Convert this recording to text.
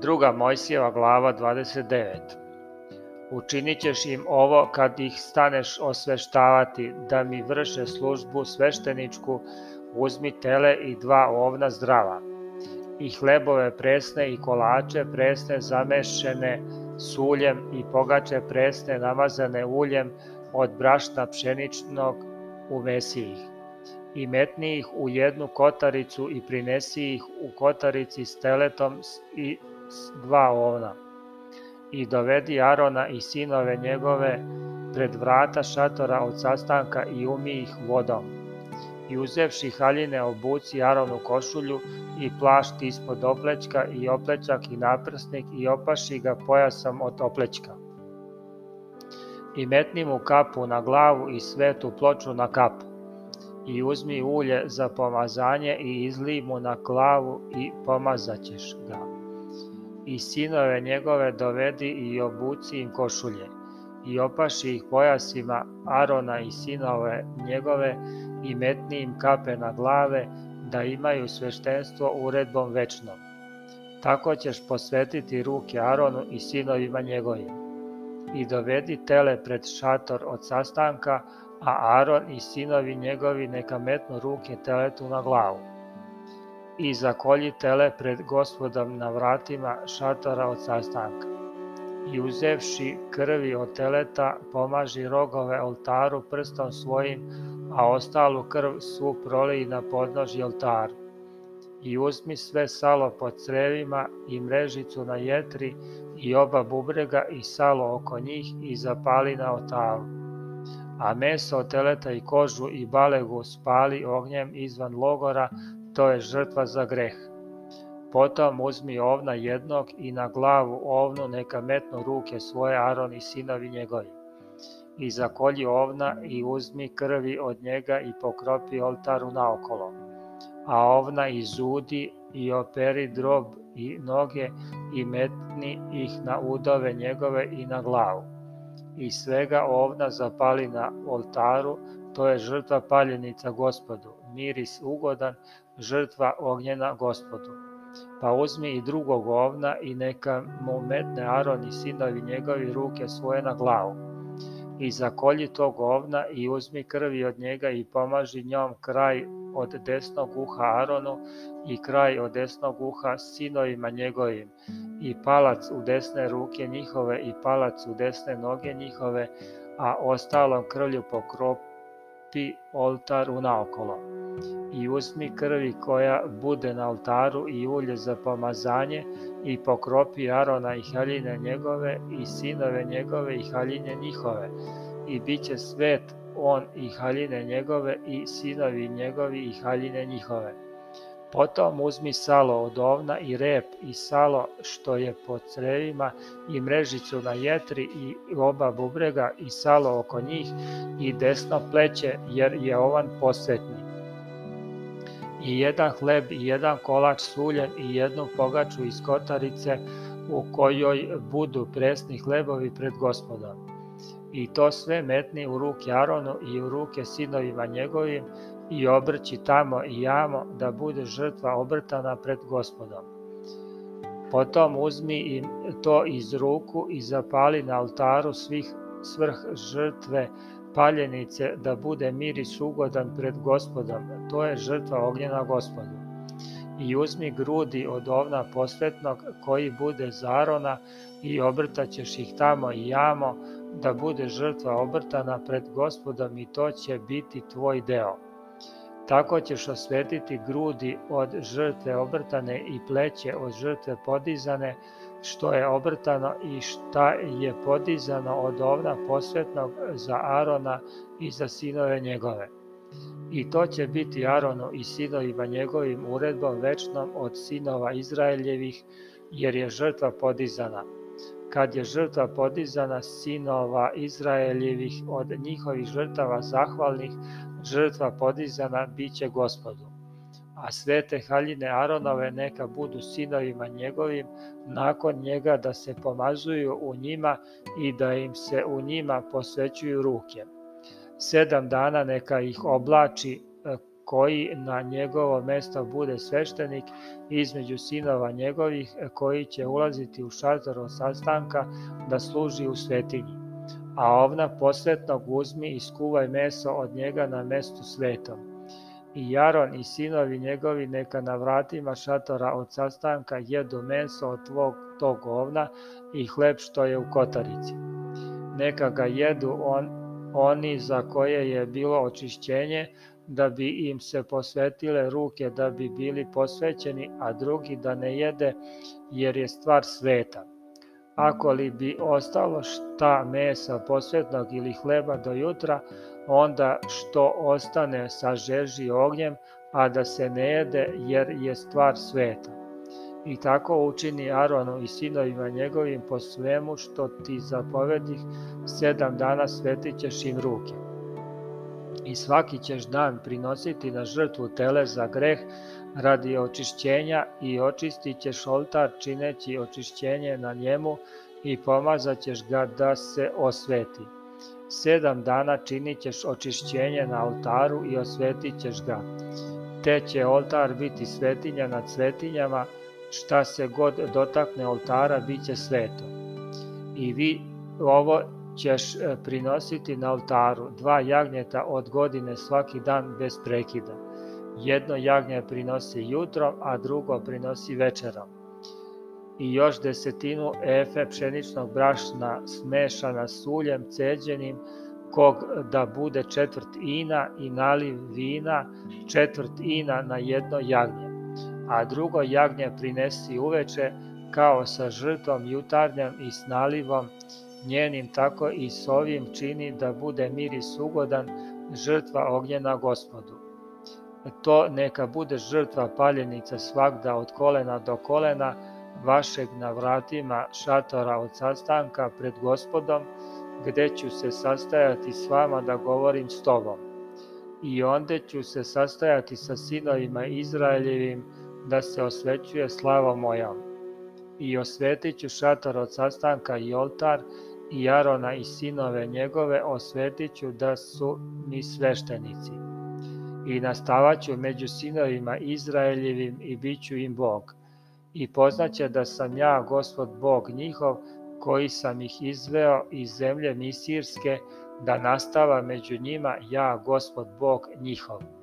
Druga Mojsijeva glava 29 Učinit ćeš im ovo kad ih staneš osveštavati, da mi vrše službu svešteničku, uzmi tele i dva ovna zdrava, i hlebove presne i kolače presne zamešene s uljem i pogače presne namazane uljem od brašna pšeničnog umesi ih. I metni ih u jednu kotaricu i prinesi ih u kotarici s teletom i dva ovna. I dovedi Arona i sinove njegove pred vrata šatora od sastanka i umi ih vodom. I uzevši haljine obuci Aronu košulju i plašt ispod oplećka i oplećak i naprsnik i opaši ga pojasom od oplećka. I metni mu kapu na glavu i svetu ploču na kapu. I uzmi ulje za pomazanje i izli mu na glavu i pomazaćeš ga i sinove njegove dovedi i obuci im košulje, i opaši ih pojasima Arona i sinove njegove i metni im kape na glave, da imaju sveštenstvo uredbom večnom. Tako ćeš posvetiti ruke Aronu i sinovima njegovim. I dovedi tele pred šator od sastanka, a Aron i sinovi njegovi neka metnu ruke teletu na glavu i zakolji tele pred gospodom na vratima šatora od sastanka. I uzevši krvi od teleta, pomaži rogove oltaru prstom svojim, a ostalu krv svu proliji na podnoži oltaru. I uzmi sve salo pod crevima i mrežicu na jetri i oba bubrega i salo oko njih i zapali na oltaru. A meso teleta i kožu i balegu spali ognjem izvan logora to je žrtva za greh. Potom uzmi ovna jednog i na glavu ovnu neka metnu ruke svoje Aron i sinovi njegovi. I zakolji ovna i uzmi krvi od njega i pokropi oltaru naokolo. A ovna izudi i operi drob i noge i metni ih na udove njegove i na glavu. I svega ovna zapali na oltaru, to je žrtva paljenica gospodu, miris ugodan, žrtva ognjena gospodu. Pa uzmi i drugog ovna i neka mu metne Aron i sinovi njegovi ruke svoje na glavu. I zakolji tog ovna i uzmi krvi od njega i pomaži njom kraj od desnog uha Aronu i kraj od desnog uha sinovima njegovim i palac u desne ruke njihove i palac u desne noge njihove, a ostalom krvlju pokropi oltar unaokolo i uzmi krvi koja bude na oltaru i ulje za pomazanje i pokropi Arona i haljine njegove i sinove njegove i haljine njihove i bit će svet on i haljine njegove i sinovi njegovi i haljine njihove. Potom uzmi salo od ovna i rep i salo što je po crevima i mrežicu na jetri i oba bubrega i salo oko njih i desno pleće jer je ovan posvetni i jedan hleb i jedan kolač s uljem i jednu pogaču iz kotarice u kojoj budu presni hlebovi pred gospodom. I to sve metni u ruke Aronu i u ruke sinovima njegovim i obrći tamo i jamo da bude žrtva obrtana pred gospodom. Potom uzmi im to iz ruku i zapali na oltaru svih svrh žrtve paljenice da bude miris ugodan pred gospodom, to je žrtva ognjena gospodu. I uzmi grudi od ovna posvetnog koji bude zarona i obrtaćeš ih tamo i jamo, da bude žrtva obrtana pred gospodom i to će biti tvoj deo. Tako ćeš osvetiti grudi od žrtve obrtane i pleće od žrtve podizane, što je obrtano i šta je podizano od ovna posvetnog za Arona i za sinove njegove. I to će biti Aronu i sinovima njegovim uredbom večnom od sinova Izraeljevih, jer je žrtva podizana. Kad je žrtva podizana sinova Izraeljevih od njihovih žrtava zahvalnih, žrtva podizana biće gospodu a svete haljine Aronove neka budu sinovima njegovim, nakon njega da se pomazuju u njima i da im se u njima posvećuju ruke. Sedam dana neka ih oblači e, koji na njegovo mesto bude sveštenik između sinova njegovih koji će ulaziti u šator od sastanka da služi u svetinji. A ovna posvetnog uzmi i skuvaj meso od njega na mestu svetom. I Jaron i sinovi njegovi neka na vratima šatora od sastanka jedu meso od tvog tog ovna i hleb što je u kotarici. Neka ga jedu on, oni za koje je bilo očišćenje, da bi im se posvetile ruke da bi bili posvećeni, a drugi da ne jede jer je stvar sveta. Ako li bi ostalo šta mesa posvetnog ili hleba do jutra, onda što ostane sažeži ognjem, a da se ne jede jer je stvar sveta. I tako učini Aronu i sinovima njegovim po svemu što ti zapovedih, sedam dana svetit ćeš im ruke. I svaki ćeš dan prinositi na žrtvu tele za greh radi očišćenja i očistit ćeš oltar čineći očišćenje na njemu i pomazat ćeš ga da se osveti. Sedam dana činit ćeš očišćenje na oltaru i osvetit ćeš ga. Te će oltar biti svetinja nad svetinjama, šta se god dotakne oltara bit će sveto. I vi ovo ćeš e, prinositi na oltaru, dva jagnjeta od godine svaki dan bez prekida. Jedno jagnje prinosi jutrom, a drugo prinosi večerom. I još desetinu efe pšeničnog brašna smešana s uljem ceđenim, kog da bude četvrt ina i naliv vina četvrt ina na jedno jagnje a drugo jagnje prinesi uveče kao sa žrtvom jutarnjom i s nalivom njenim tako i s ovim čini da bude miris ugodan žrtva ognjena gospodu. To neka bude žrtva paljenica svakda od kolena do kolena vašeg na vratima šatora od sastanka pred gospodom, gde ću se sastajati s vama da govorim s tobom. I onda ću se sastajati sa sinovima Izraeljevim, da se osvećuje slava moja. I osvetit ću šator od sastanka i oltar, i Arona i sinove njegove osvetit ću da su mi sveštenici. I nastavaću među sinovima Izraeljevim i bit ću im Bog. I poznaće da sam ja, gospod Bog njihov, koji sam ih izveo iz zemlje Misirske, da nastava među njima ja, gospod Bog njihov.